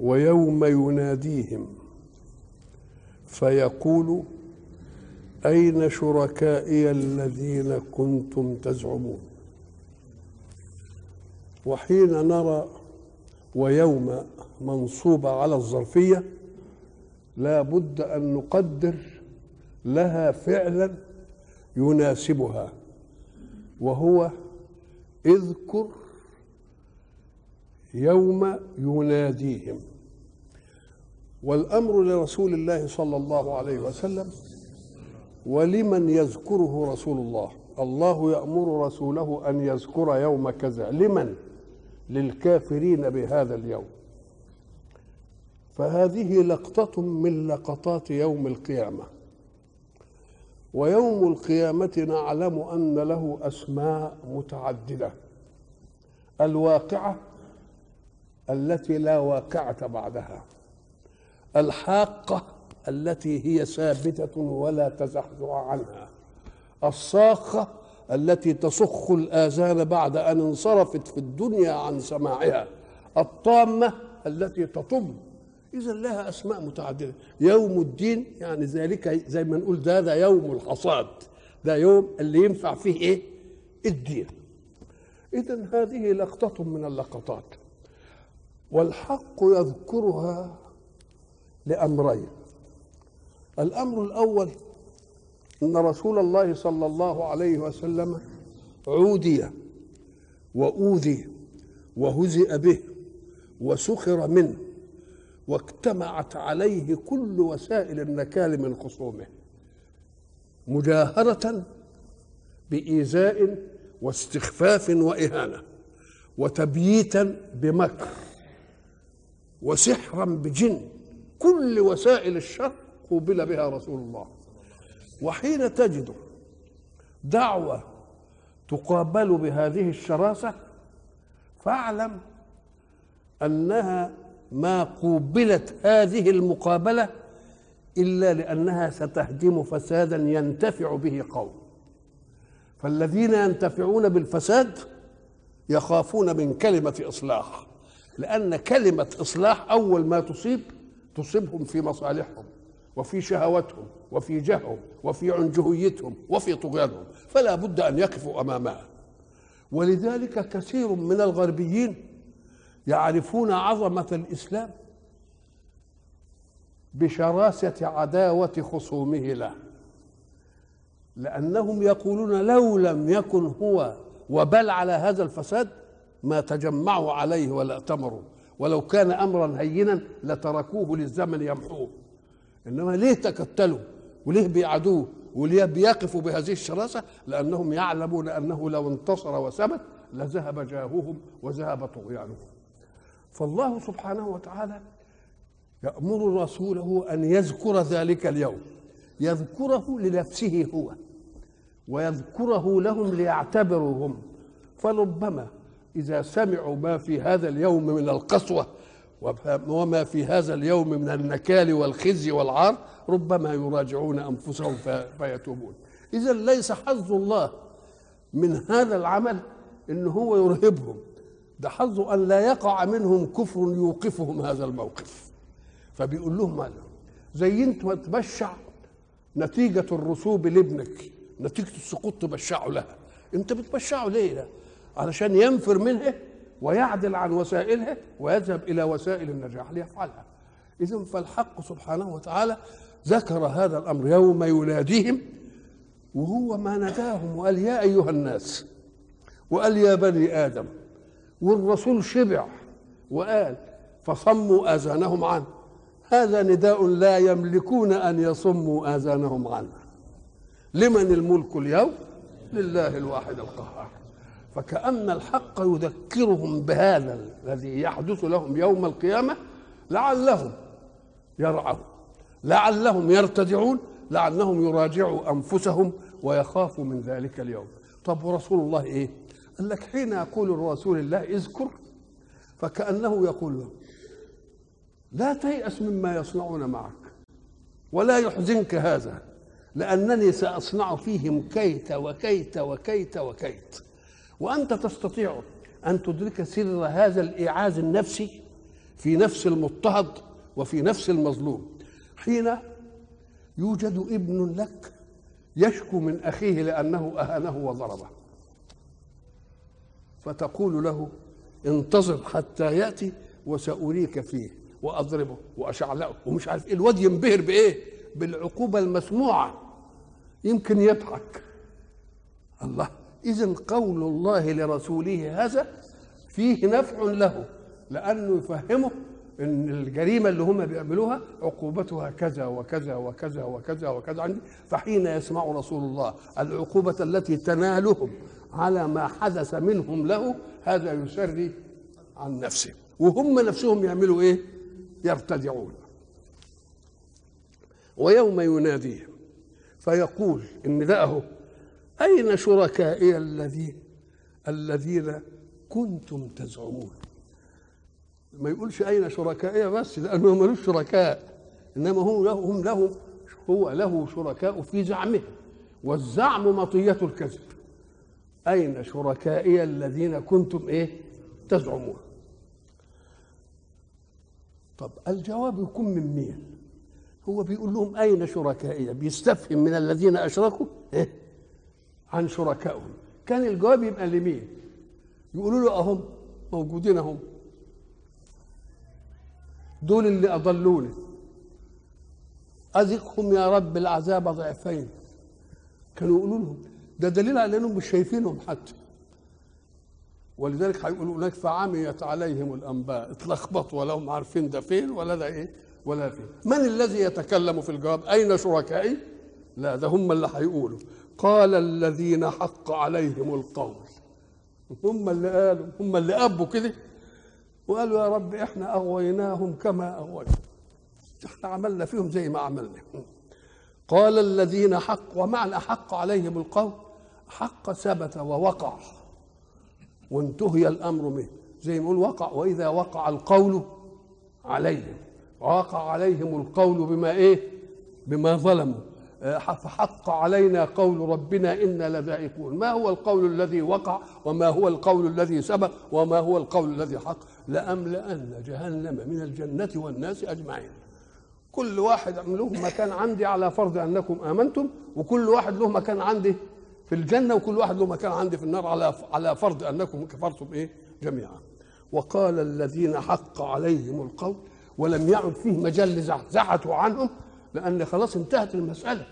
ويوم يناديهم فيقول أين شركائي الذين كنتم تزعمون؟ وحين نرى ويوم منصوبة على الظرفية لا بد أن نقدر لها فعلا يناسبها وهو اذكر يوم يناديهم. والأمر لرسول الله صلى الله عليه وسلم ولمن يذكره رسول الله. الله يأمر رسوله أن يذكر يوم كذا. لمن؟ للكافرين بهذا اليوم. فهذه لقطة من لقطات يوم القيامة. ويوم القيامة نعلم أن له أسماء متعددة. الواقعة التي لا واقعة بعدها. الحاقة التي هي ثابتة ولا تزحزح عنها. الصاخة التي تصخ الآذان بعد أن انصرفت في الدنيا عن سماعها. الطامة التي تطم. إذا لها أسماء متعددة. يوم الدين يعني ذلك زي ما نقول ده ده يوم الحصاد. ده يوم اللي ينفع فيه إيه؟ الدين. إذا هذه لقطة من اللقطات. والحق يذكرها لأمرين. الأمر الأول أن رسول الله صلى الله عليه وسلم عودي وأوذي وهزئ به وسخر منه واجتمعت عليه كل وسائل النكال من خصومه مجاهرة بإيذاء واستخفاف وإهانة وتبييتا بمكر. وسحرا بجن. كل وسائل الشر قوبل بها رسول الله. وحين تجد دعوة تقابل بهذه الشراسة فاعلم أنها ما قوبلت هذه المقابلة إلا لأنها ستهدم فسادا ينتفع به قوم. فالذين ينتفعون بالفساد يخافون من كلمة إصلاح. لأن كلمة إصلاح أول ما تصيب تصيبهم في مصالحهم وفي شهواتهم وفي جههم وفي عنجهيتهم وفي طغيانهم فلا بد أن يقفوا أمامها. ولذلك كثير من الغربيين يعرفون عظمة الإسلام بشراسة عداوة خصومه له لأنهم يقولون لو لم يكن هو وبل على هذا الفساد ما تجمعوا عليه ولا ائتمروا ولو كان أمرا هينا لتركوه للزمن يمحوه. إنما ليه تكتلوا؟ وليه بيعادوه وليه بيقفوا بهذه الشراسة؟ لأنهم يعلمون أنه لو انتصر وثبت لذهب جاههم وذهب طغيانهم. فالله سبحانه وتعالى يأمر رسوله أن يذكر ذلك اليوم. يذكره لنفسه هو. ويذكره لهم ليعتبروا هم فربما إذا سمعوا ما في هذا اليوم من القسوة وما في هذا اليوم من النكال والخزي والعار ربما يراجعون أنفسهم فيتوبون. إذا ليس حظ الله من هذا العمل إن هو يرهبهم. ده حظه أن لا يقع منهم كفر يوقفهم هذا الموقف. فبيقول لهم زي أنت ما تبشع نتيجة الرسوب لابنك نتيجة السقوط تبشعه لها. أنت بتبشعه ليه علشان ينفر منها ويعدل عن وسائلها ويذهب إلى وسائل النجاح ليفعلها. إذا فالحق سبحانه وتعالى ذكر هذا الأمر يوم يناديهم وهو ما ناداهم وقال يا أيها الناس وقال يا بني آدم والرسول شبع وقال فصموا آذانهم عنه. هذا نداء لا يملكون أن يصموا آذانهم عنه. لمن الملك اليوم؟ لله الواحد القهار. فكأن الحق يذكرهم بهذا الذي يحدث لهم يوم القيامة لعلهم يرعون لعلهم يرتدعون لعلهم يراجعوا أنفسهم ويخافوا من ذلك اليوم. طب ورسول الله إيه؟ قال لك حين يقول الرسول الله اذكر فكأنه يقول له لا تيأس مما يصنعون معك ولا يحزنك هذا لأنني سأصنع فيهم كيت وكيت وكيت وكيت. وأنت تستطيع أن تدرك سر هذا الإيعاز النفسي في نفس المضطهد وفي نفس المظلوم. حين يوجد ابن لك يشكو من أخيه لأنه أهانه وضربه. فتقول له انتظر حتى يأتي وسأريك فيه وأضربه وأشعلقه ومش عارف إيه الواد ينبهر بإيه؟ بالعقوبة المسموعة. يمكن يضحك. الله. إذا قول الله لرسوله هذا فيه نفع له لأنه يفهمه إن الجريمة اللي هم بيعملوها عقوبتها كذا وكذا وكذا وكذا وكذا عندي فحين يسمع رسول الله العقوبة التي تنالهم على ما حدث منهم له هذا يسري عن نفسه. وهم نفسهم يعملوا إيه؟ يرتدعون. ويوم يناديهم فيقول إن ده اهو أين شركائي الذين الذين كنتم تزعمون؟ ما يقولش أين شركائي بس لأنه ملوش شركاء إنما هو له هم له هو له شركاء في زعمه والزعم مطية الكذب. أين شركائي الذين كنتم إيه؟ تزعمون؟ طب الجواب يكون من مين؟ هو بيقول لهم أين شركائي؟ بيستفهم من الذين أشركوا؟ إيه؟ عن شركائهم. كان الجواب يبقى لمين؟ يقولوا له أهم موجودين أهم. دول اللي أضلوني. أذقهم يا رب العذاب ضعفين. كانوا يقولوا لهم ده دليل على إنهم مش شايفينهم حتى. ولذلك هيقولوا هناك فعميت عليهم الأنباء. اتلخبطوا ولا هم عارفين ده فين ولا ده إيه ولا فين. من الذي يتكلم في الجواب؟ أين شركائي؟ لا ده هم اللي هيقولوا. قال الذين حق عليهم القول. هم اللي قالوا هم اللي ابوا كده. وقالوا يا رب إحنا أغويناهم كما أغوينا. إحنا عملنا فيهم زي ما عملنا. قال الذين حق ومعنى حق عليهم القول حق ثبت ووقع. وانتهي الأمر منه. زي ما يقول وقع وإذا وقع القول عليهم. وقع عليهم القول بما إيه؟ بما ظلموا. فحق علينا قول ربنا أنا لذائقون ما هو القول الذي وقع وما هو القول الذي سبق وما هو القول الذي حق؟ لأملأن جهنم من الجنة والناس أجمعين. كل واحد له مكان عندي على فرض أنكم آمنتم وكل واحد له مكان عندي في الجنة وكل واحد له مكان عندي في النار على على فرض أنكم كفرتم إيه؟ جميعا. وقال الذين حق عليهم القول ولم يعد فيه مجال لزحزحته عنهم لأن خلاص انتهت المسألة.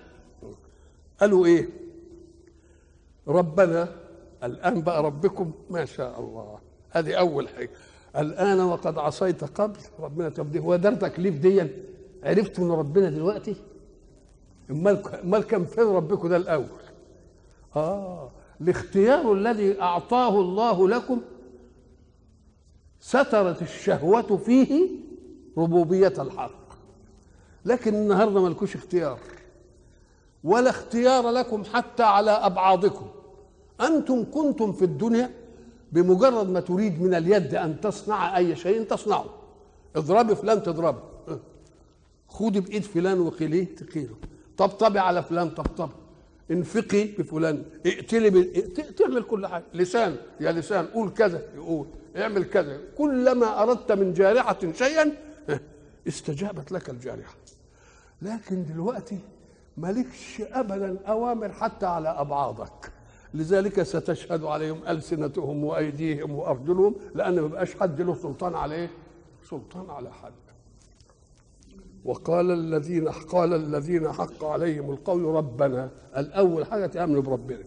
قالوا إيه؟ ربنا الآن بقى ربكم ما شاء الله. هذه أول حاجة. الآن وقد عصيت قبل ربنا طب هو ده تكليف دي عرفت من ربنا دلوقتي؟ امال كان فين ربكم ده الأول؟ آه الاختيار الذي أعطاه الله لكم سترت الشهوة فيه ربوبية الحق. لكن النهارده ملكوش اختيار. ولا اختيار لكم حتى على أبعاضكم. أنتم كنتم في الدنيا بمجرد ما تريد من اليد أن تصنع أي شيء تصنعه. اضربي فلان تضربه. خدي بإيد فلان وقيليه تقيله. طبطبي على فلان طبطبي. انفقي بفلان. اقتلي ب... تعمل كل حاجة. لسان. يا لسان. قول كذا. يقول. اعمل كذا. كلما أردت من جارحة شيئا استجابت لك الجارحة. لكن دلوقتي مالكش ابدا أوامر حتى على أبعاضك. لذلك ستشهد عليهم ألسنتهم وأيديهم وأرجلهم لأن ما بقاش حد له سلطان عليه سلطان على حد. وقال الذين قال الذين حق عليهم القول ربنا الأول حاجة تأمنوا بربنا.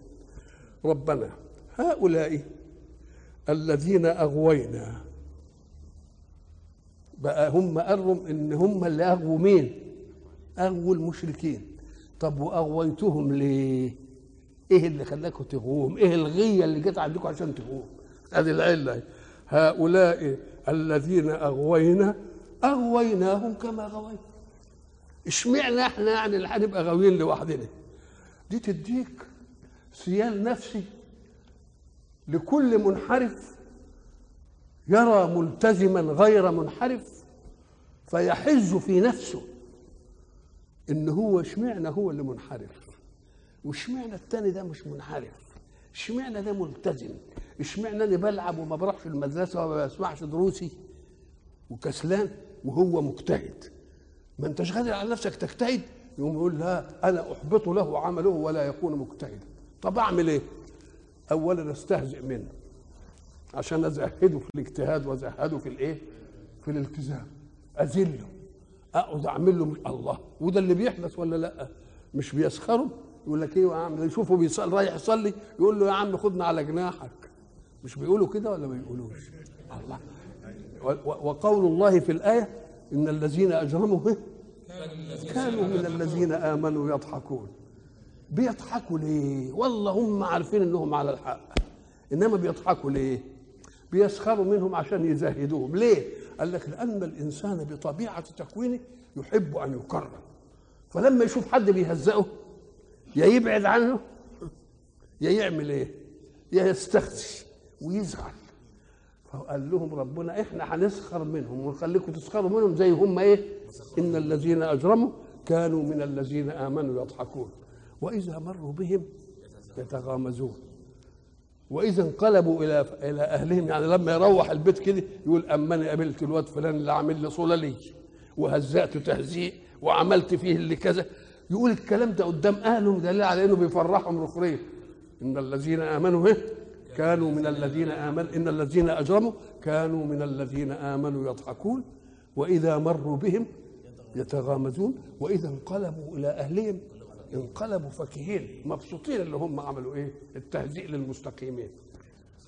ربنا هؤلاء الذين أغوينا بقى هم قالوا إن هم اللي أغووا مين؟ أغووا المشركين. طب وأغويتهم ليه؟ إيه اللي خلاكم تغوم إيه الغية اللي جت عندكم عشان تغوم هذه العلة. هؤلاء الذين أغوينا أغويناهم كما غوينا اشمعنى إحنا يعني اللي هنبقى غاويين لوحدنا؟ دي تديك سيال نفسي لكل منحرف يرى ملتزما غير منحرف فيحز في نفسه. ان هو اشمعنى هو اللي منحرف؟ واشمعنى التاني ده مش منحرف؟ اشمعنى ده ملتزم؟ اشمعنى أنا بلعب وما بروحش المدرسة وما بسمعش دروسي؟ وكسلان وهو مجتهد. ما أنتش قادر على نفسك تجتهد؟ يقوم يقول لا أنا أحبط له عمله ولا يكون مجتهدا طب أعمل إيه؟ اولا أستهزئ منه عشان أزهده في الاجتهاد وأزهده في الإيه؟ في الالتزام. أذله. أقعد أعمل له الله. وده اللي بيحدث ولا لأ؟ مش بيسخروا؟ يقول لك إيه يا عم؟ يشوفه بيصلي رايح يصلي يقول له يا عم خدنا على جناحك. مش بيقولوا كده ولا ما بيقولوش الله. وقول الله في الآية إن الذين أجرموا كانوا من الذين آمنوا يضحكون. بيضحكوا ليه؟ والله هم عارفين إنهم على الحق. إنما بيضحكوا ليه؟ بيسخروا منهم عشان يزهدوهم. ليه؟ قال لك لأن الإنسان بطبيعة تكوينه يحب أن يكرم. فلما يشوف حد بيهزئه يا يبعد عنه يا يعمل إيه؟ يا يستخزي ويزعل. فقال لهم ربنا إحنا هنسخر منهم ونخليكم تسخروا منهم زي هم إيه؟ إن الذين أجرموا كانوا من الذين آمنوا يضحكون. وإذا مروا بهم يتغامزون. وإذا انقلبوا إلى إلى أهلهم يعني لما يروح البيت كده يقول اما أنا قابلت الواد فلان اللي عامل لي صوله وهزأته تهزيء وعملت فيه اللي كذا. يقول الكلام ده قدام اهله دليل على إنه بيفرحهم رخرين إن الذين آمنوا به كانوا من الذين امنوا إن الذين أجرموا كانوا من الذين آمنوا يضحكون وإذا مروا بهم يتغامزون وإذا انقلبوا إلى أهلهم انقلبوا فكهين مبسوطين اللي هم عملوا إيه؟ التهزيء للمستقيمين.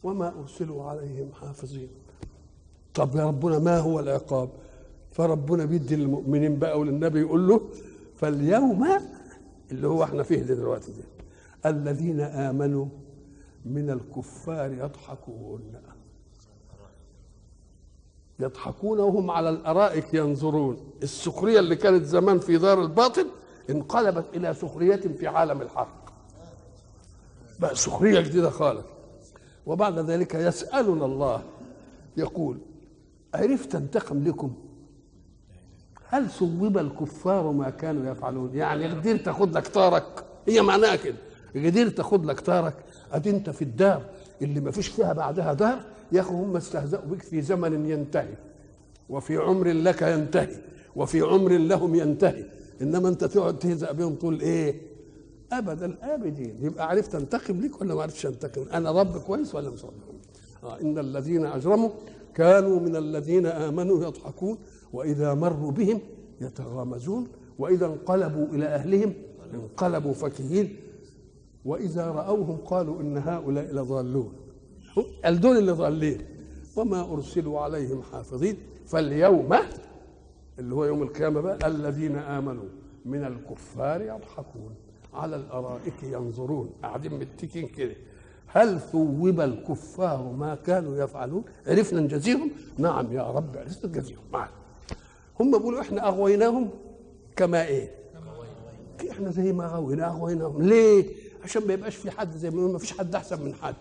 وما أرسلوا عليهم حافظين. طب يا ربنا ما هو العقاب؟ فربنا بيدي للمؤمنين بقى وللنبي يقول له فاليوم اللي هو إحنا فيه دلوقتي ده الذين آمنوا من الكفار يضحكون. يضحكون وهم على الأرائك ينظرون. السخرية اللي كانت زمان في دار الباطل انقلبت إلى سخرية في عالم الحق بقى سخرية جديدة خالص. وبعد ذلك يسألنا الله يقول عرفت انتقم لكم؟ هل صوب الكفار ما كانوا يفعلون؟ يعني قدرت تاخد لك طارك. هي معناها كده. قدرت تاخد لك طارك. ادي انت في الدار اللي ما فيش فيها بعدها دار يا أخي هم استهزأوا بك في زمن ينتهي وفي عمر لك ينتهي وفي عمر لهم ينتهي. إنما أنت تقعد تهزأ بهم طول إيه؟ ابدا الابدين يبقى عرفت أنتقم ليك ولا ما عرفتش أنتقم؟ أنا رب كويس ولا مش رب؟ آه إن الذين أجرموا كانوا من الذين آمنوا يضحكون وإذا مروا بهم يتغامزون وإذا انقلبوا إلى أهلهم انقلبوا فكهين وإذا رأوهم قالوا إن هؤلاء لضالون. دول اللي ضالين. وما أرسلوا عليهم حافظين. فاليوم اللي هو يوم القيامة بقى الذين آمنوا من الكفار يضحكون على الأرائك ينظرون. قاعدين متكين كده. هل ثوب الكفار ما كانوا يفعلون؟ عرفنا نجازيهم نعم يا رب عرفنا نجازيهم معنا. هم بيقولوا إحنا أغويناهم كما إيه؟ إحنا زي ما غوينا أغويناهم. ليه؟ عشان ما يبقاش في حد زي ما ما فيش حد أحسن من حد.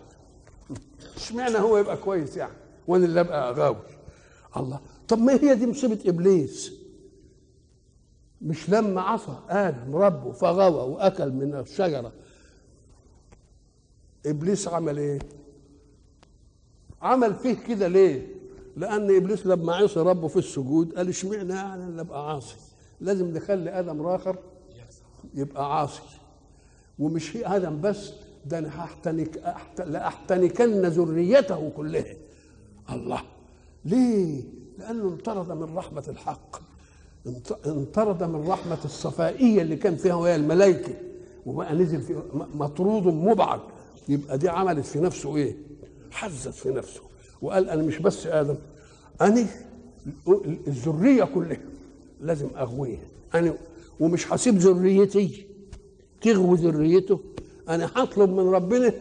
اشمعنى هو يبقى كويس يعني؟ وأنا اللي أبقى غاوي الله. طب ما هي دي مصيبة إبليس؟ مش لما عصى آدم ربه فغوى وأكل من الشجرة. إبليس عمل إيه؟ عمل فيه كده ليه؟ لأن إبليس لما عصى ربه في السجود قال اشمعنى يعني اللي أبقى عاصي؟ لازم نخلي آدم راخر يبقى عاصي. ومش هي آدم بس ده أنا هحتنك أحت... لأحتنكن ذريته كلها. الله ليه؟ لأنه انطرد من رحمة الحق. انطرد من رحمة الصفائية اللي كان فيها وهي الملائكة. وبقى نزل في مطرود مبعد يبقى دي عملت في نفسه إيه؟ حزت في نفسه. وقال أنا مش بس آدم أنا الذرية كلها لازم أغويها. أنا ومش هسيب ذريتي. تغوي ذريته. أنا هطلب من ربنا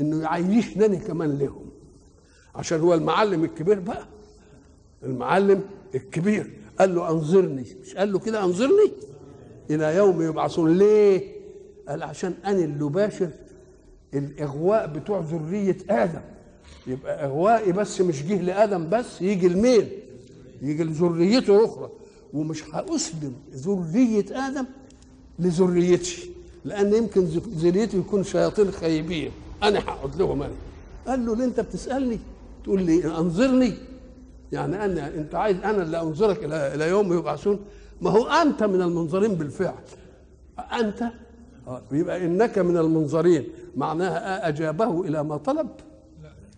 إنه يعيشني كمان لهم عشان هو المعلم الكبير بقى. المعلم الكبير. قال له انظرني. مش قال له كده انظرني؟ إلى يوم يبعثون. ليه؟ قال عشان أنا اللي باشر الإغواء بتوع ذرية آدم. يبقى إغوائي بس مش جه لآدم بس يجي لمين؟ يجي لذريته أخرى. ومش هأسلم ذرية آدم لذريتي لأن يمكن ذريتي يكون شياطين خايبين أنا هقعد لهم أنا. قال له اللي أنت بتسألني؟ تقول لي انظرني. يعني أنا أنت عايز أنا اللي أنظرك إلى إلى يوم يبعثون؟ ما هو أنت من المنظرين بالفعل. أنت؟ يبقى إنك من المنظرين. معناها أجابه إلى ما طلب.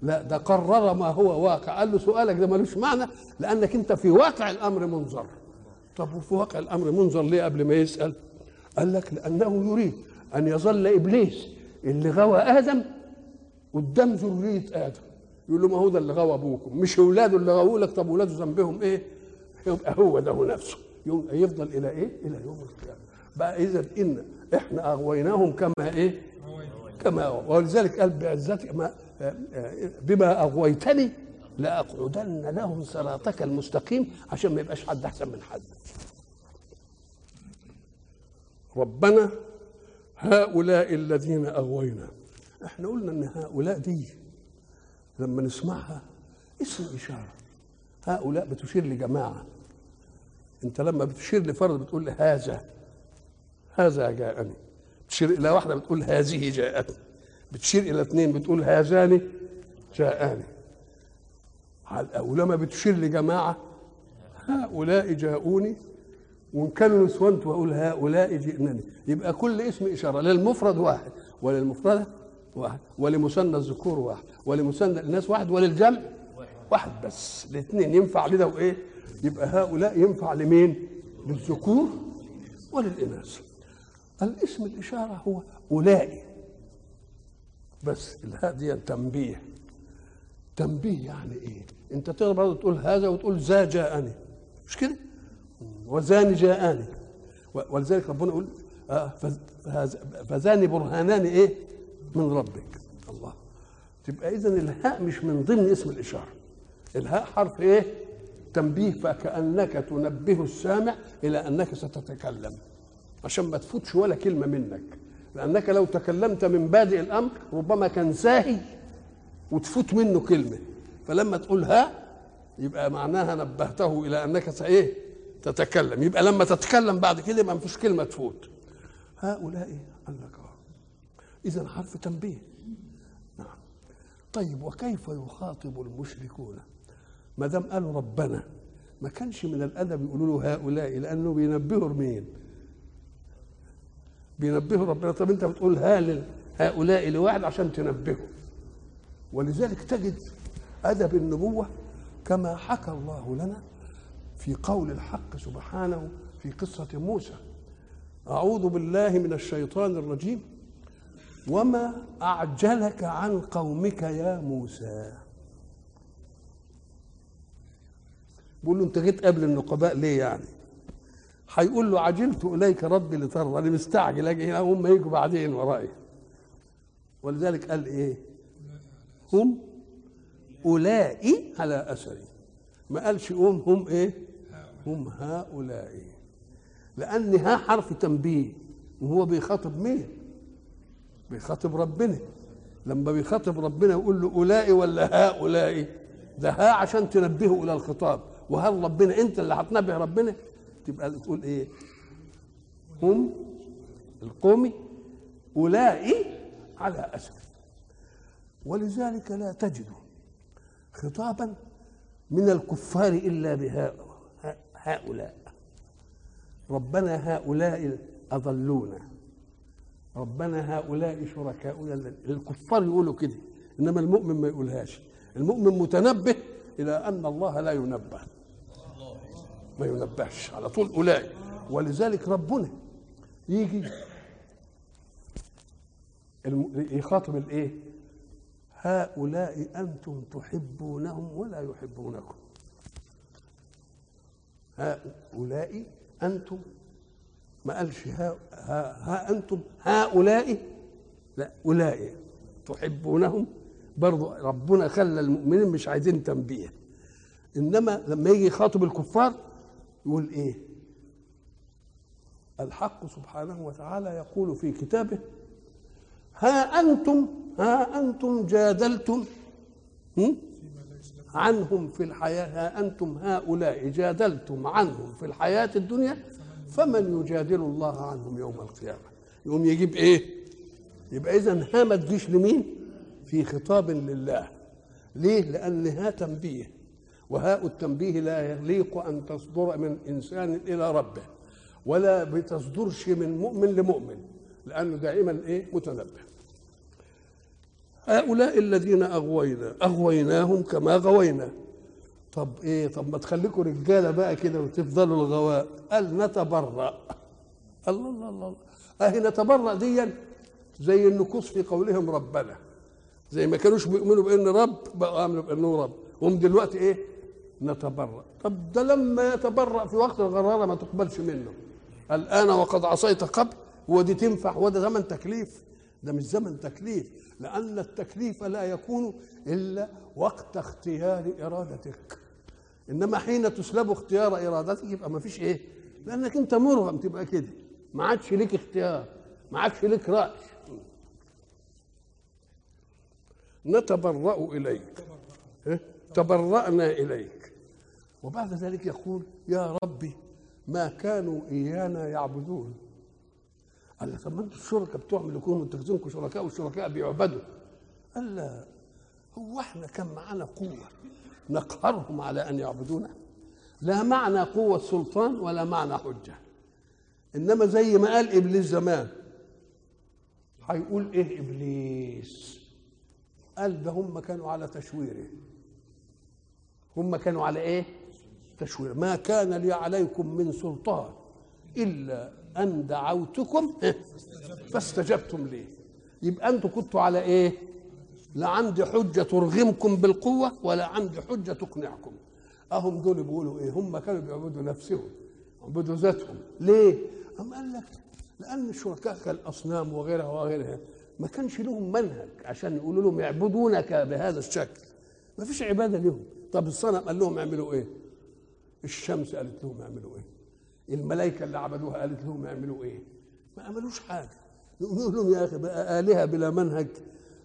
لا ده قرر ما هو واقع. قال له سؤالك ده ملوش معنى لأنك أنت في واقع الأمر منظر. طب وفي واقع الأمر منظر ليه قبل ما يسأل؟ قال لك لأنه يريد أن يظل إبليس اللي غوى آدم قدام ذرية آدم. يقول له ما هو ده اللي غوى أبوكم. مش اولاده اللي غووا لك؟ طب اولاده ذنبهم إيه؟ يبقى هو ده هو نفسه. يفضل إلى إيه؟ إلى يوم القيامة. بقى إذا إن إحنا أغويناهم كما إيه؟ كما ولذلك قال بعزتك ما بما أغويتني لأقعدن لهم صراطك المستقيم عشان ما يبقاش حد أحسن من حد. ربنا هؤلاء الذين أغوينا. إحنا قلنا إن هؤلاء دي لما نسمعها اسم إشارة. هؤلاء بتشير لجماعة. أنت لما بتشير لفرد بتقول هذا هذا جاءني. بتشير إلى واحدة بتقول هذه جاءتني. بتشير إلى اثنين بتقول هذان جاءاني. ولما بتشير لجماعة؟ هؤلاء جاءوني. وإن كانوا نسوان تقول هؤلاء جئنني. يبقى كل اسم إشارة للمفرد واحد وللمفرد واحد ولمثنى الذكور واحد ولمثنى الناس واحد وللجمع واحد بس. الاثنين ينفع لده وايه؟ يبقى هؤلاء ينفع لمين؟ للذكور وللإناث. الاسم الإشارة هو أولئك. بس الهاء دي تنبيه. تنبيه يعني إيه؟ أنت تقدر برضه تقول هذا وتقول ذا جاءني. مش كده؟ وذان جاءني. ولذلك ربنا يقول آه فذان برهانان إيه؟ من ربك. الله. تبقى اذا الهاء مش من ضمن اسم الإشارة. الهاء حرف إيه؟ تنبيه فكأنك تنبه السامع إلى أنك ستتكلم. عشان ما تفوتش ولا كلمة منك. لأنك لو تكلمت من بادئ الأمر ربما كان ساهي وتفوت منه كلمة. فلما تقول ها يبقى معناها نبهته إلى أنك سايه تتكلم. يبقى لما تتكلم بعد كده ما فيش كلمة تفوت. هؤلاء قال لك إذا حرف تنبيه. نعم. طيب وكيف يخاطب المشركون؟ ما دام قالوا ربنا ما كانش من الأدب يقولوا له هؤلاء لأنه بينبهوا مين بينبهوا ربنا. طب أنت بتقول ها هؤلاء لواحد عشان تنبهه. ولذلك تجد أدب النبوة كما حكى الله لنا في قول الحق سبحانه في قصة موسى. أعوذ بالله من الشيطان الرجيم. وما أعجلك عن قومك يا موسى. بيقول له انت جيت قبل النقباء ليه يعني؟ هيقول له عجلت إليك ربي لترضى أنا مستعجل أجي هنا هم يجوا بعدين ورائي ولذلك قال إيه؟ هم اولئك على أثري. ما قالش هم هم إيه؟ هم هؤلاء. لأن ها حرف تنبيه وهو بيخاطب مين؟ بيخاطب ربنا. لما بيخاطب ربنا يقول له اولئك ولا هؤلاء؟ ده ها عشان تنبهه إلى الخطاب. وهل ربنا أنت اللي هتنبه ربنا؟ تبقى تقول إيه؟ هم القوم اولئك على اثر ولذلك لا تجد خطابا من الكفار إلا بهؤلاء. ربنا هؤلاء اضلونا ربنا هؤلاء شركاؤنا الكفار يقولوا كده إنما المؤمن ما يقولهاش. المؤمن متنبه إلى أن الله لا ينبه. ما ينبهش على طول أولئك. ولذلك ربنا يجي يخاطب الإيه؟ هؤلاء أنتم تحبونهم ولا يحبونكم. هؤلاء أنتم ما قالش ها, ها, ها أنتم هؤلاء؟ لا أولئك تحبونهم. برضو ربنا خلى المؤمنين مش عايزين تنبيه. إنما لما يجي يخاطب الكفار يقول إيه؟ الحق سبحانه وتعالى يقول في كتابه ها أنتم ها أنتم جادلتم هم؟ عنهم في الحياة ها أنتم هؤلاء جادلتم عنهم في الحياة الدنيا؟ فمن يجادل الله عنهم يوم القيامة؟ يقوم يجيب إيه؟ يبقى إذا ها ما تجيش لمين؟ في خطاب لله. ليه؟ لأن ها تنبيه. وهاء التنبيه لا يليق أن تصدر من إنسان إلى ربه ولا بتصدرش من مؤمن لمؤمن لأنه دائما إيه؟ متنبه. هؤلاء الذين أغوينا أغويناهم كما غوينا. طب إيه؟ طب ما تخليكم رجالة بقى كده وتفضلوا الغواء. قال نتبرأ. الله الله الله أهي نتبرأ دي زي النكوص في قولهم ربنا. زي ما كانوش بيؤمنوا بأن رب بقوا آمنوا بأنه رب. هم دلوقتي إيه؟ نتبرأ. طب ده لما يتبرأ في وقت الغرارة ما تقبلش منه. الآن وقد عصيت قبل ودي تنفع وده زمن تكليف. ده مش زمن تكليف. لأن التكليف لا يكون إلا وقت اختيار إرادتك. إنما حين تسلب اختيار إرادتك يبقى ما فيش إيه؟ لأنك أنت مرغم تبقى كده. ما عادش ليك اختيار ما عادش ليك رأي. نتبرأ إليك. تبرأنا إليك. وبعد ذلك يقول يا ربي ما كانوا إيانا يعبدون. قال له طب ما أنتوا الشركاء بتوعهم يكونوا متخذينكم شركاء والشركاء بيعبدوا. قال لا هو إحنا كان معانا قوة. نقهرهم على أن يعبدونا لا معنى قوة سلطان ولا معنى حجة. إنما زي ما قال إبليس زمان هيقول إيه إبليس؟ قال ده هم كانوا على تشويره هم كانوا على إيه؟ تشوير. ما كان لي عليكم من سلطان إلا أن دعوتكم فاستجبتم لي. يبقى أنتوا كنتوا على إيه؟ لا عندي حجة ترغمكم بالقوة ولا عندي حجة تقنعكم. أهم دول بيقولوا إيه؟ هم كانوا بيعبدوا نفسهم يعبدوا ذاتهم. ليه؟ أم قال لك لأن الشركاء كالاصنام وغيرها وغيرها ما كانش لهم منهج عشان يقولوا لهم يعبدونك بهذا الشكل. ما فيش عبادة لهم طب الصنم قال لهم اعملوا إيه؟ الشمس قالت لهم اعملوا إيه؟ الملائكة اللي عبدوها قالت لهم اعملوا إيه؟ ما عملوش حاجة. يقولوا لهم يا أخي بقى آلهة بلا منهج.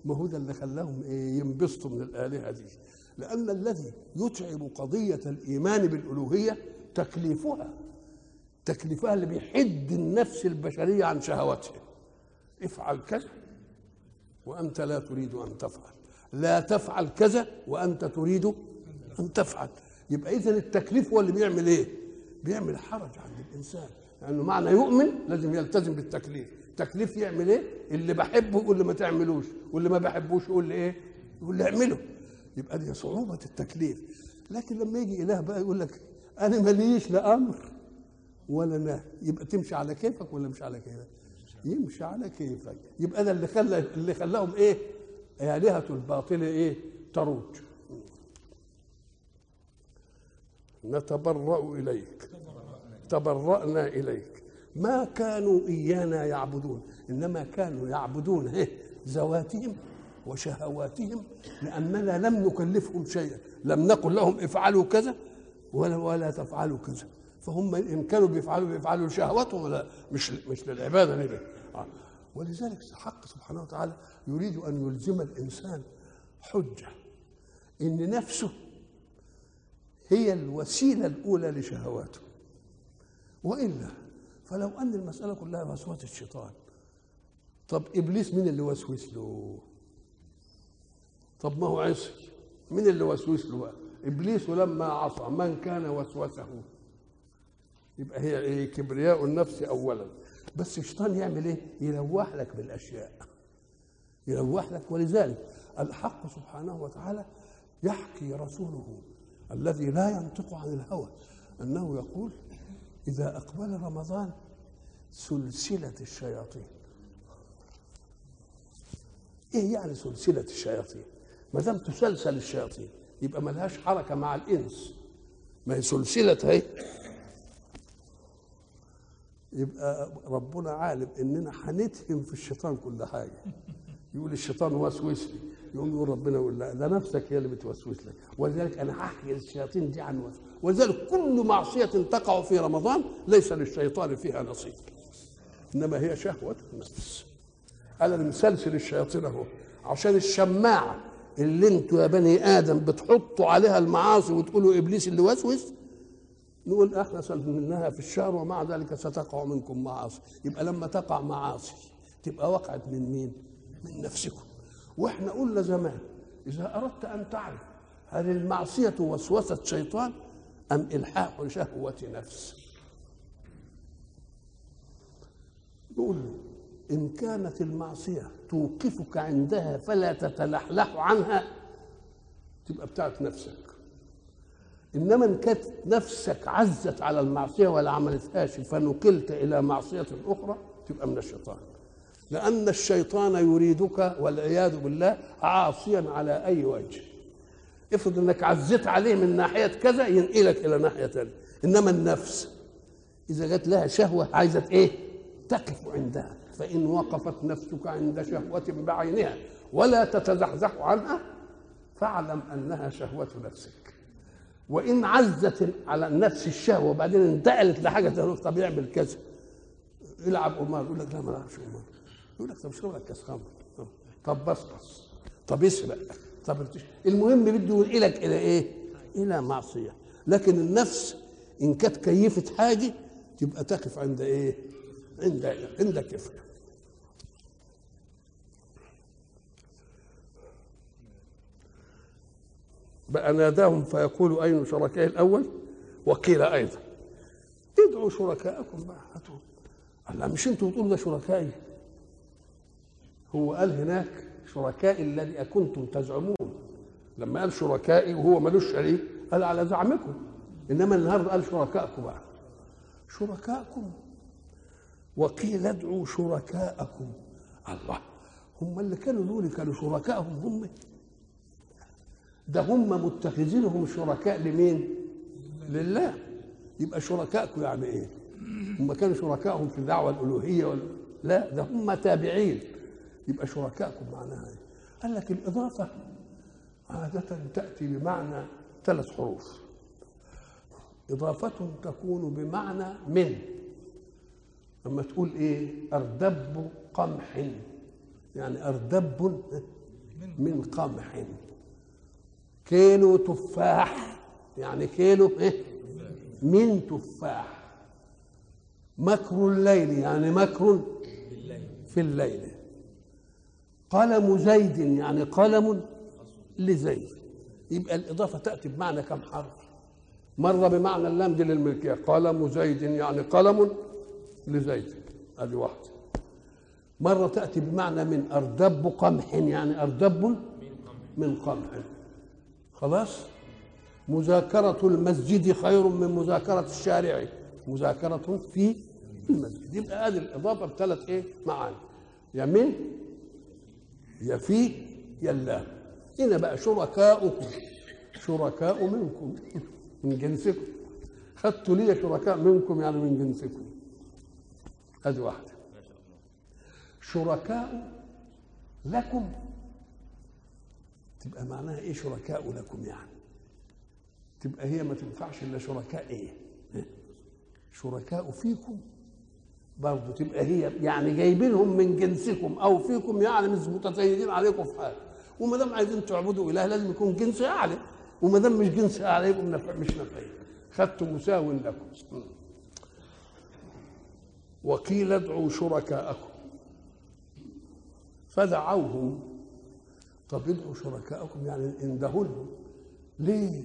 ما هو ده اللي خلاهم إيه ينبسطوا من الآلهة دي. لأن الذي يتعب قضية الإيمان بالألوهية تكليفها تكليفها اللي بيحد النفس البشرية عن شهواتها. افعل كذا وأنت لا تريد أن تفعل. لا تفعل كذا وأنت تريد أن تفعل. يبقى اذا التكليف هو اللي بيعمل إيه؟ بيعمل حرج عند الإنسان. لأنه معنى يؤمن لازم يلتزم بالتكليف. تكليف يعمل إيه؟ اللي بحبه يقول لي ما تعملوش واللي ما بحبوش يقول لي إيه؟ يقول لي اعمله. يبقى دي صعوبة التكليف. لكن لما يجي إله بقى يقول لك أنا ماليش لا أمر ولا نهي يبقى تمشي على كيفك ولا مش على كيفك؟ يمشي على كيفك. يبقى ده اللي خلى اللي خلاهم إيه؟ آلهة الباطل إيه؟ تروج. نتبرأ إليك. تبرأنا إليك. ما كانوا إيانا يعبدون إنما كانوا يعبدون إيه؟ ذواتهم وشهواتهم لأننا لم نكلفهم شيئا لم نقل لهم افعلوا كذا ولا ولا تفعلوا كذا فهم إن كانوا بيفعلوا بيفعلوا شهواتهم ولا مش مش للعبادة لله آه. ولذلك الحق سبحانه وتعالى يريد أن يلزم الإنسان حجة إن نفسه هي الوسيلة الأولى لشهواته وإلا فلو أن المسألة كلها وسوسه الشيطان. طب إبليس مين اللي وسوس له؟ طب ما هو عصي. مين اللي وسوس له بقى؟ إبليس لما عصى من كان وسوسه؟ يبقى هي إيه؟ كبرياء النفس اولا. بس الشيطان يعمل إيه؟ يلوح لك بالأشياء. يلوح لك. ولذلك الحق سبحانه وتعالى يحكي رسوله الذي لا ينطق عن الهوى أنه يقول إذا أقبل رمضان سلسلة الشياطين. إيه يعني سلسلة الشياطين؟ ما دام تسلسل الشياطين يبقى ملهاش حركة مع الإنس. ما هي سلسلة هي. يبقى ربنا عالم إننا هنتهم في الشيطان كل حاجة. يقول الشيطان وسوس لي. يقوم يقول ربنا يقول لا ده نفسك هي اللي بتوسوس لك. ولذلك أنا هحكي للشياطين دي عن ولذلك كل معصية تقع في رمضان ليس للشيطان فيها نصيب. إنما هي شهوة النفس أنا المسلسل الشياطين أهو. عشان الشماعة اللي أنتوا يا بني آدم بتحطوا عليها المعاصي وتقولوا إبليس اللي وسوس نقول إحنا سلمناها في الشهر ومع ذلك ستقع منكم معاصي. يبقى لما تقع معاصي تبقى وقعت من مين؟ من نفسكم. وإحنا قلنا زمان إذا أردت أن تعرف هل المعصية وسوسة شيطان أم إلحاح شهوة نفس. نقول إن كانت المعصية توقفك عندها فلا تتلحلح عنها تبقى بتاعت نفسك. إنما إن كانت نفسك عزت على المعصية ولا عملتهاش فنقلت إلى معصية أخرى تبقى من الشيطان. لأن الشيطان يريدك والعياذ بالله عاصيا على أي وجه. افرض إنك عزيت عليه من ناحية كذا ينقلك إلى ناحية ثانية إنما النفس إذا جت لها شهوة عايزة إيه؟ تقف عندها. فإن وقفت نفسك عند شهوة بعينها ولا تتزحزح عنها فاعلم أنها شهوة نفسك. وإن عزت على النفس الشهوة وبعدين انتقلت لحاجة ثانية طب يعمل كذا. يلعب قمار يقول لك لا ما العبش قمار. يقول لك طب اشرب لك كاس خمر طب بصبص طب اسرق طب المهم بده ينقلك إلى إيه؟ إلى معصية. لكن النفس إن كانت كيفت حاجة تبقى تقف عند إيه؟ عند عند كفر بقى ناداهم فيقول أين شركائي الأول؟ وقيل أيضا. ادعوا شركاءكم بقى هاتوا. لا مش أنتوا بتقولوا ده شركائي. هو قال هناك شركائي الذي كنتم تزعمون. لما قال شركائي وهو ملوش شريك قال على زعمكم. إنما النهارده قال شركائكم بقى. شركائكم. وقيل ادعوا شركاءكم. الله. هم اللي كانوا دول كانوا شركائهم هم. ده هم متخذينهم شركاء لمين؟ لله. يبقى شركائكم يعني إيه؟ هم كانوا شركائهم في الدعوة الألوهية لا ده هم تابعين. يبقى شركائكم معناها إيه؟ قال لك الإضافة عادة تأتي بمعنى ثلاث حروف. إضافة تكون بمعنى من. لما تقول إيه؟ أردب قمح. يعني أردب من قمح. كيلو تفاح. يعني كيلو إيه؟ من تفاح. مكر الليل. يعني مكر في الليل. قلم زيد يعني قلم لزيد. يبقى الإضافة تأتي بمعنى كم حرف؟ مرة بمعنى اللام دي للملكية. قلم زيد يعني قلم لزيد. هذه واحدة. مرة تأتي بمعنى من أردب قمح يعني أردب من قمح. خلاص؟ مذاكرة المسجد خير من مذاكرة الشارع. مذاكرة في المسجد. يبقى هذه الإضافة بثلاث إيه؟ معاني. يا من يا في يا الله هنا بقى شركاؤكم شركاء منكم من جنسكم. خدتوا لي شركاء منكم يعني من جنسكم. هذه واحدة. شركاء لكم. تبقى معناها إيه شركاء لكم يعني؟ تبقى هي ما تنفعش إلا شركاء إيه؟ شركاء فيكم. برضه تبقى هي يعني جايبينهم من جنسكم أو فيكم يعني مش متزايدين عليكم في حاجة. وما دام عايزين تعبدوا إله لازم يكون جنس أعلى. وما دام مش جنس أعلى يبقوا نفع مش نافعين خدتم مساو لكم. وقيل ادعوا شركاءكم. فدعوهم. طب ادعوا شركاءكم يعني اندهوا لهم. ليه؟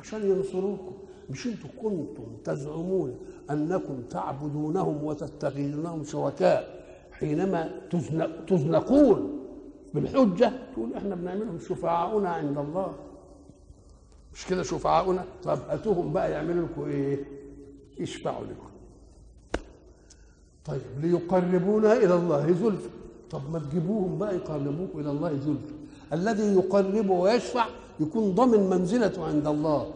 عشان ينصروكم. مش أنتم كنتم تزعمون. أنكم تعبدونهم وتتخذونهم شركاء حينما تزنق تزنقون بالحجة تقول إحنا بنعملهم شفعاؤنا عند الله. مش كده شفعاؤنا؟ طب هاتوهم بقى يعملوا لكم إيه؟ يشفعوا لكم. طيب ليقربونا إلى الله زلفى طب ما تجيبوهم بقى يقربوكم إلى الله زلفى الذي يقرب ويشفع يكون ضمن منزلته عند الله.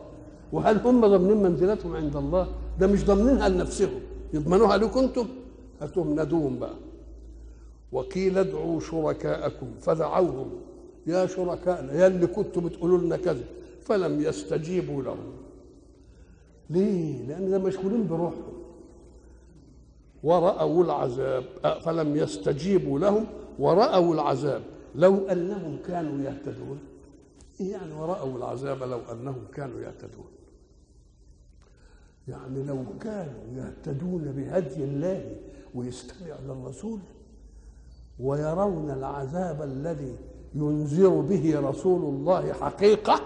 وهل هم ضامنين منزلتهم عند الله؟ ده مش ضامنينها لنفسهم يضمنوها لكم أنتم؟ هاتوهم ندوهم بقى. وقيل ادعوا شركاءكم فدعوهم. يا شركائنا يا اللي كنتوا بتقولوا لنا كذا فلم يستجيبوا لهم. ليه؟ لأن ده مشغولين بروحهم. ورأوا العذاب فلم يستجيبوا لهم ورأوا العذاب. لو أنهم كانوا يهتدون إيه يعني ورأوا العذاب لو أنهم كانوا يهتدون؟ يعني لو كانوا يهتدون بهدي الله ويستمعوا للرسول ويرون العذاب الذي ينذر به رسول الله حقيقة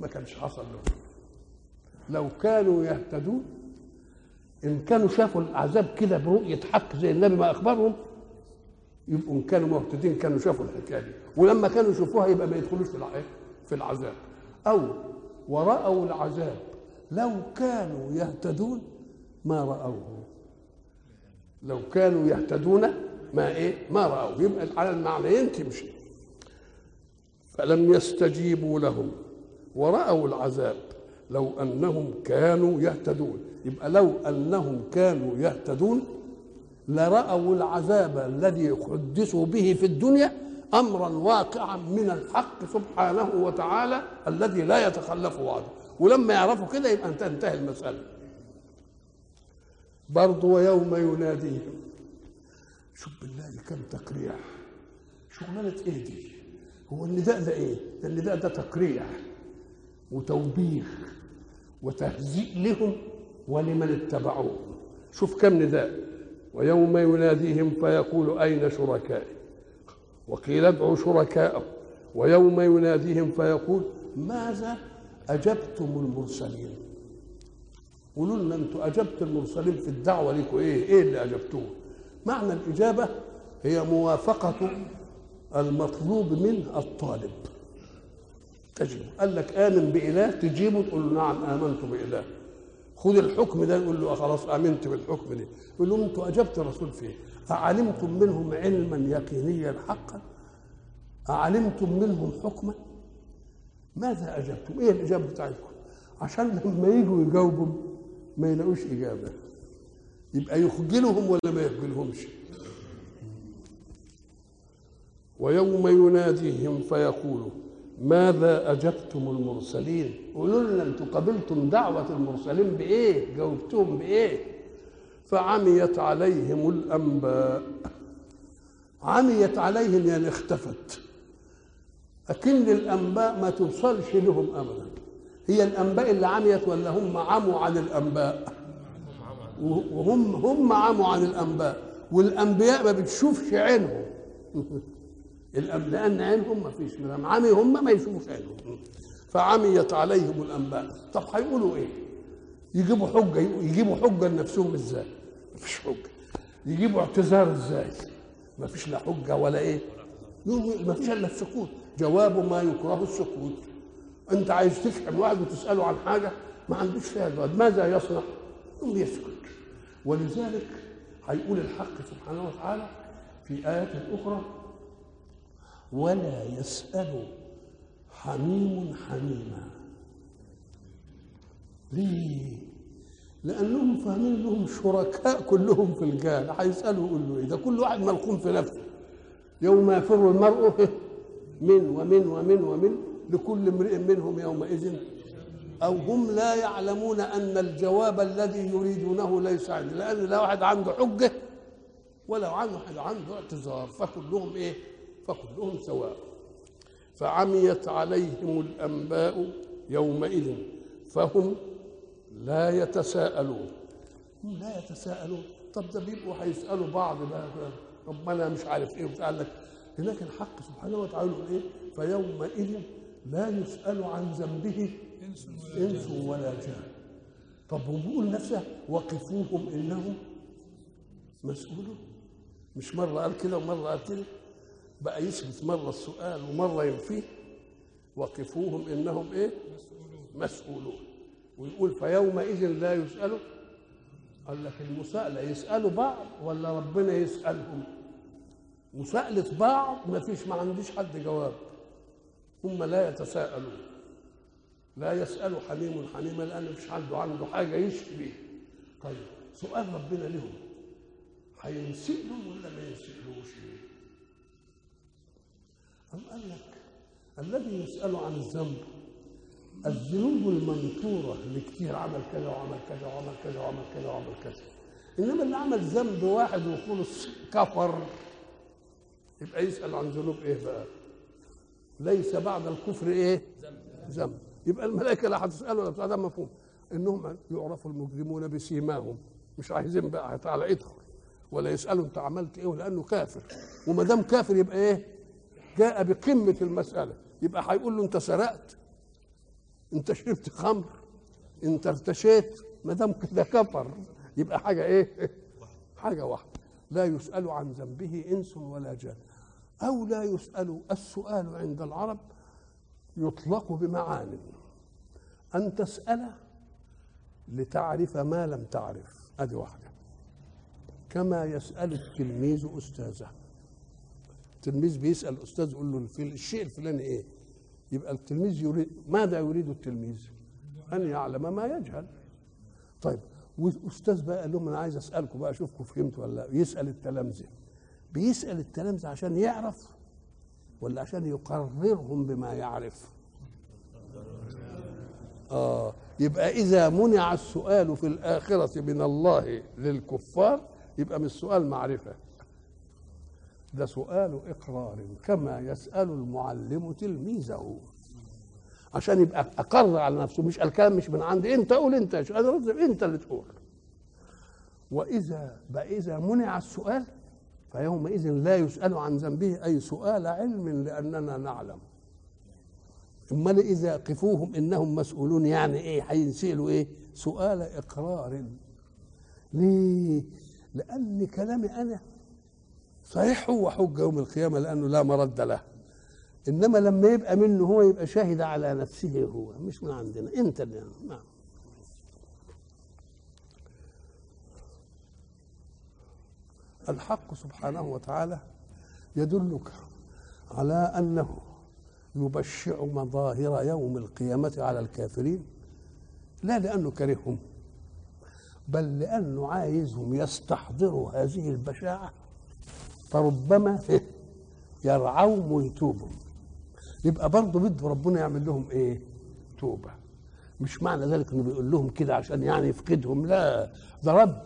ما كانش حصل لهم لو كانوا يهتدون إن كانوا شافوا العذاب كده برؤية حق زي النبي ما أخبرهم يبقوا إن كانوا مهتدين كانوا شافوا الحكاية دي. ولما كانوا يشوفوها يبقى ما يدخلوش في العذاب. أو ورأوا العذاب لو كانوا يهتدون ما رأوه. لو كانوا يهتدون ما إيه؟ ما رأوه. يبقى على المعنيين تمشي فلم يستجيبوا لهم ورأوا العذاب. لو أنهم كانوا يهتدون. يبقى لو أنهم كانوا يهتدون لرأوا العذاب الذي حدثوا به في الدنيا أمرا واقعا من الحق سبحانه وتعالى الذي لا يتخلف وعده. ولما يعرفوا كده يبقى تنتهي المسألة. برضه ويوم يناديهم شوف بالله كم تقريع. شغلانة إيه دي؟ هو النداء ده إيه؟ النداء ده تقريع وتوبيخ وتهزيء لهم ولمن اتبعوه. شوف كم نداء. ويوم يناديهم فيقول أين شركائي؟ وقيل ادعوا شركاءهم ويوم يناديهم فيقول ماذا؟ أجبتم المرسلين. قولوا لنا أنتوا أجبت المرسلين في الدعوة لكم إيه إيه اللي أجبتوه؟ معنى الإجابة هي موافقة المطلوب منه الطالب. تجب قال لك آمن بإله. تجيبه تقول له نعم آمنت بإله. خذ الحكم ده. يقول له خلاص آمنت بالحكم ده يقول له أنتوا أجبت الرسول فيه أعلمتم منهم علما يقينيا حقا؟ أعلمتم منهم حكما؟ ماذا أجبتم؟ إيه الإجابة بتاعتكم؟ عشان لما يجوا يجاوبوا ما يلاقوش إجابة. يبقى يخجلهم ولا ما يخجلهمش؟ ويوم يناديهم فيقول ماذا أجبتم المرسلين؟ قولوا لنا أنتم قبلتم دعوة المرسلين بإيه؟ جاوبتهم بإيه؟ فعميت عليهم الأنباء. عميت عليهم يعني اختفت. أكن الأنباء ما توصلش لهم أبدا. هي الأنباء اللي عميت ولا هم عموا عن الأنباء؟ وهم هم عموا عن الأنباء. والأنبياء ما بتشوفش عينهم. لأن عينهم ما فيش. من عمي هم ما يشوفوش عينهم. فعميت عليهم الأنباء. طب هيقولوا إيه؟ يجيبوا حجة يجيبوا حجة لنفسهم إزاي؟ ما فيش حجة. يجيبوا اعتذار إزاي؟ ما فيش لا حجة ولا إيه؟ ما فيش إلا السكوت. جواب ما يكره السكوت. أنت عايز تفهم واحد وتسأله عن حاجة ما عندوش فيها جواب. ماذا يصنع؟ يسكت. ولذلك هيقول الحق سبحانه وتعالى في آيات أخرى ولا يسأل حميم حميما. ليه؟ لأنهم فاهمين لهم شركاء كلهم في الجهل. هيسألوا يقول له إيه؟ ده كل واحد ملقوم في نفسه. يوم يفر المرء من ومن ومن ومن لكل امرئ منهم يومئذ. أو هم لا يعلمون أن الجواب الذي يريدونه ليس عنده لأن لا واحد عنده حجة ولا عنده واحد عنده اعتذار فكلهم إيه؟ فكلهم سواء فعميت عليهم الأنباء يومئذ فهم لا يتساءلون. هم لا يتساءلون. طب ده بيبقوا هيسألوا بعض بقى أنا مش عارف إيه؟ وقال لك هناك الحق سبحانه وتعالى يقول إيه؟ فيومئذ لا يسأل عن ذنبه إنس ولا جان. طب هو بيقول نفسه وقفوهم انهم مسؤولون مش مرة قال كده ومرة قال كده. بقى يثبت مرة السؤال ومرة ينفيه. وقفوهم إنهم إيه؟ مسؤولون. ويقول فيومئذ لا يسألوا قال لك المساءلة يسألوا بعض ولا ربنا يسألهم. مساءلة بعض ما فيش ما عنديش حد جواب. هم لا يتساءلون. لا يسأل حميم حميما لأن مفيش عنده عنده حاجة يشفي بيها. طيب سؤال ربنا لهم. هينسئله ولا ما ينسئلوش أم قال لك الذي يسأل عن الذنب الذنوب المنثورة اللي كتير عمل كذا وعمل كذا وعمل كذا وعمل كذا وعمل كذا. إنما اللي عمل ذنب واحد وخلص كفر. يبقى يسأل عن ذنوب إيه بقى؟ ليس بعد الكفر إيه؟ ذنب. يبقى الملائكة لا هتسأله ولا بتاع ده مفهوم. إنهم يعرفوا المجرمون بسيماهم. مش عايزين بقى تعالى ادخل ولا يسألوا أنت عملت إيه؟ لأنه كافر. وما دام كافر يبقى إيه؟ جاء بقمة المسألة. يبقى هيقول له أنت سرقت. أنت شربت خمر. أنت ارتشيت. ما دام كده كفر. يبقى حاجة إيه؟ حاجة واحدة. لا يسأل عن ذنبه إنس ولا جان. أو لا يسأل السؤال عند العرب يطلق بمعان أن تسأل لتعرف ما لم تعرف. هذه واحدة. كما يسأل التلميذ أستاذه. التلميذ بيسأل أستاذ يقول له في الشيء الفلاني إيه؟ يبقى التلميذ يريد ماذا يريد التلميذ؟ أن يعلم ما يجهل. طيب والاستاذ بقى قال لهم أنا عايز أسألكم بقى أشوفكم فهمتوا ولا لأ؟ يسأل التلامذة. بيسأل التلامذه عشان يعرف ولا عشان يقررهم بما يعرف؟ آه يبقى إذا منع السؤال في الآخرة من الله للكفار يبقى مش سؤال معرفة. ده سؤال إقرار كما يسأل المعلم تلميذه. عشان يبقى أقر على نفسه مش الكلام مش من عندي أنت قول أنت أنا أنت اللي تقول. وإذا بقى إذا منع السؤال فيومئذ لا يسأل عن ذنبه أي سؤال علم لأننا نعلم. أمال إذا قفوهم إنهم مسؤولون يعني إيه؟ هينسألوا إيه؟ سؤال إقرار. ليه؟ لأن كلامي أنا صحيح هو حجه يوم القيامة لأنه لا مرد له. إنما لما يبقى منه هو يبقى شاهد على نفسه هو مش من عندنا اللي نعم. الحق سبحانه وتعالى يدلك على أنه يبشع مظاهر يوم القيامة على الكافرين لا لأنه كرههم بل لأنه عايزهم يستحضروا هذه البشاعة. فربما يرعوهم ويتوبوا يبقى برضه بده ربنا يعمل لهم إيه؟ توبة. مش معنى ذلك إنه بيقول لهم كده عشان يعني يفقدهم لا ده رب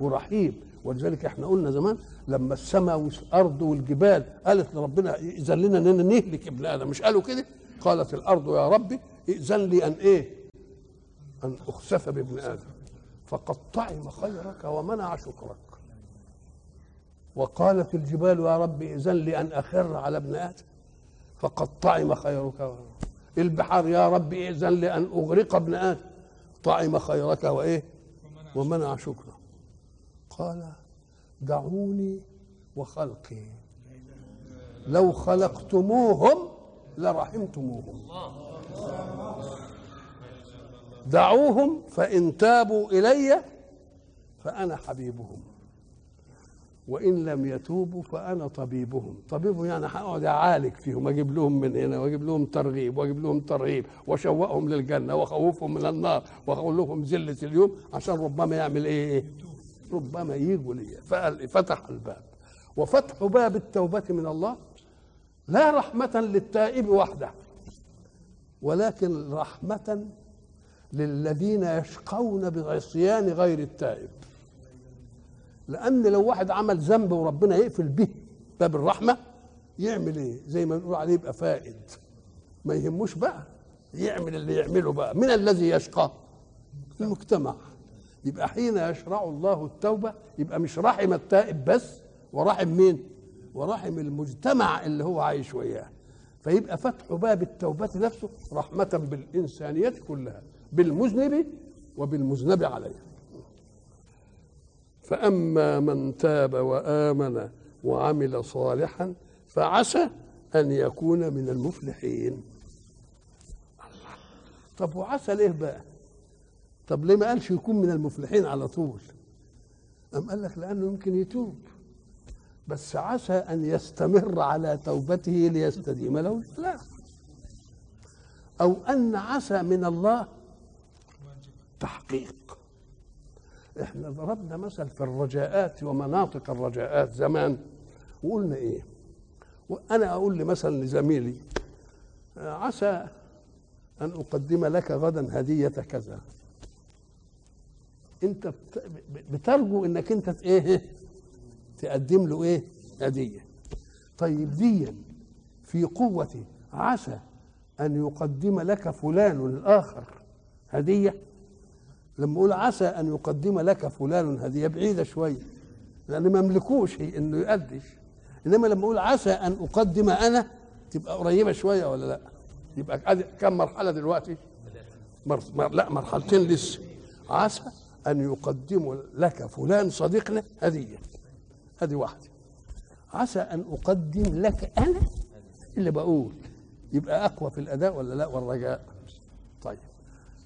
ورحيم. ولذلك إحنا قلنا زمان لما السماء والأرض والجبال قالت لربنا ائذن لنا اننا نهلك ابن آدم. مش قالوا كده؟ قالت الأرض يا ربي ائذن لي ان إيه؟ أن أخسف بابن آدم. فقد طعم خيرك ومنع شكرك. وقالت الجبال يا رب ائذن لي أن أخر على ابن آدم. فقد طعم خيرك. البحار يا رب ائذن لي أن أغرق ابن آدم. طعم خيرك وإيه؟ ومنع شكره. قال دعوني وخلقي. لو خلقتموهم لرحمتموهم. دعوهم فإن تابوا إلي فأنا حبيبهم. وإن لم يتوبوا فأنا طبيبهم. طبيبهم يعني هقعد أعالج فيهم أجيب لهم من هنا وأجيب لهم ترغيب وأجيب لهم ترهيب وأشوقهم للجنة وأخوفهم من النار وأقول لهم ذلة اليوم عشان ربما يعمل إيه؟ ربما يجوا لي. فتح الباب. وفتح باب التوبة من الله لا رحمة للتائب وحده ولكن رحمة للذين يشقون بعصيان غير التائب. لأن لو واحد عمل ذنب وربنا يقفل به باب الرحمة يعمل إيه؟ زي ما بنقول عليه يبقى فائد. ما يهموش بقى يعمل اللي يعمله بقى. من الذي يشقى؟ المجتمع. يبقى حين يشرع الله التوبة يبقى مش رحم التائب بس ورحم مين؟ ورحم المجتمع اللي هو عايش وياه. فيبقى فتح باب التوبة نفسه رحمة بالإنسانية كلها بالمذنب وبالمذنب عليه. فأما من تاب وآمن وعمل صالحا فعسى أن يكون من المفلحين. طب وعسى ليه بقى؟ طب ليه ما قالش يكون من المفلحين على طول؟ أم قال لك لأنه يمكن يتوب. بس عسى أن يستمر على توبته ليستديم له الإفلاح أو أن عسى من الله تحقيق. إحنا ضربنا مثل في الرجاءات ومناطق الرجاءات زمان. وقلنا إيه؟ وأنا أقول لي مثلا لزميلي عسى أن أقدم لك غدا هدية كذا. انت بترجو انك انت إيه تقدم له إيه هدية. طيب دي في قوة عسى أن يقدم لك فلان الآخر هدية. لما أقول عسى أن يقدم لك فلان هدية بعيدة شوية لأن ما مملكوش هي إنه يقدش. إنما لما أقول عسى أن أقدم أنا تبقى قريبة شوية ولا لأ؟ يبقى كم مرحلة دلوقتي؟ مر... مر... لأ مرحلتين لسه. عسى أن يقدم لك فلان صديقنا هدية هذه واحدة. عسى أن أقدم لك أنا؟ اللي بقول يبقى أقوى في الأداء ولا لا؟ والرجاء. طيب.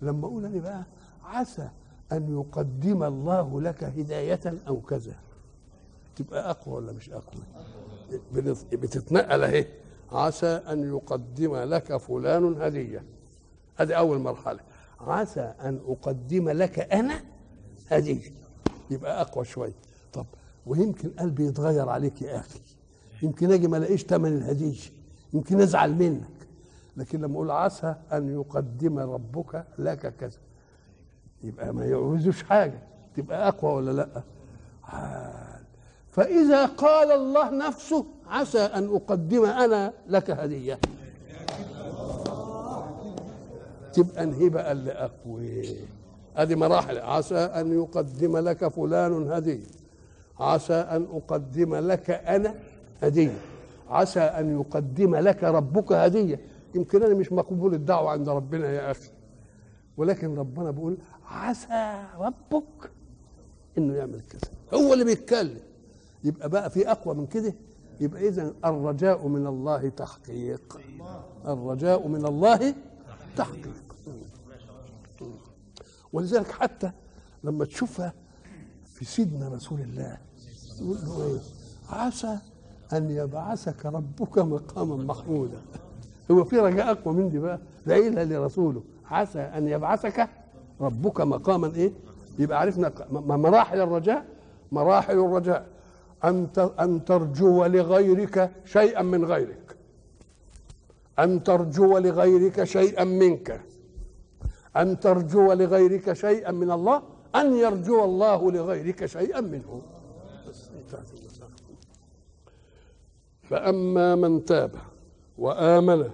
لما أقول أنا بقى؟ عسى أن يقدم الله لك هداية أو كذا. تبقى أقوى ولا مش أقوى؟ بتتنقل أهي. عسى أن يقدم لك فلان هدية. هذه أول مرحلة. عسى أن أقدم لك أنا؟ هدية يبقى أقوى شوية. طب ويمكن قلبي يتغير عليك يا أخي. يمكن أجي ما ألاقيش ثمن الهدية يمكن أزعل منك. لكن لما أقول عسى أن يقدم ربك لك كذا. يبقى ما يعوزوش حاجة. تبقى أقوى ولا لأ؟ حال. فإذا قال الله نفسه عسى أن أقدم أنا لك هدية. تبقى انهي بقى اللي أقوى؟ هذه مراحل. عسى أن يقدم لك فلان هدية عسى أن أقدم لك أنا هدية عسى أن يقدم لك ربك هدية يمكن أنا مش مقبول الدعوة عند ربنا يا أخي. ولكن ربنا بيقول عسى ربك إنه يعمل كذا. هو اللي بيتكلم. يبقى بقى في أقوى من كده؟ يبقى اذا الرجاء من الله تحقيق. الرجاء من الله تحقيق. ولذلك حتى لما تشوفها في سيدنا رسول الله يقول له إيه؟ عسى أن يبعثك ربك مقاما محمودا. هو في رجاء اقوى من دي بقى ده قايلها لرسوله عسى أن يبعثك ربك مقاما إيه؟ يبقى عرفنا مراحل الرجاء. مراحل الرجاء. أن أن ترجو لغيرك شيئا من غيرك. أن ترجو لغيرك شيئا منك. أن ترجو لغيرك شيئا من الله أن يرجو الله لغيرك شيئا منه. فأما من تاب وآمن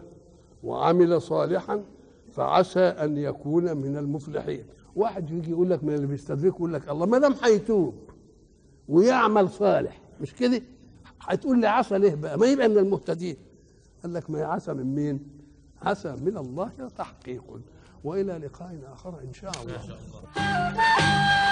وعمل صالحا فعسى أن يكون من المفلحين. واحد يجي يقول لك من اللي بيستدركه يقول لك الله ما دام هيتوب ويعمل صالح مش كده؟ هتقول لي عسى ليه بقى؟ ما يبقى من المهتدين. قال لك ما هي عسى من مين؟ عسى من الله تحقيق. وإلى لقاء آخر إن شاء الله, إن شاء الله.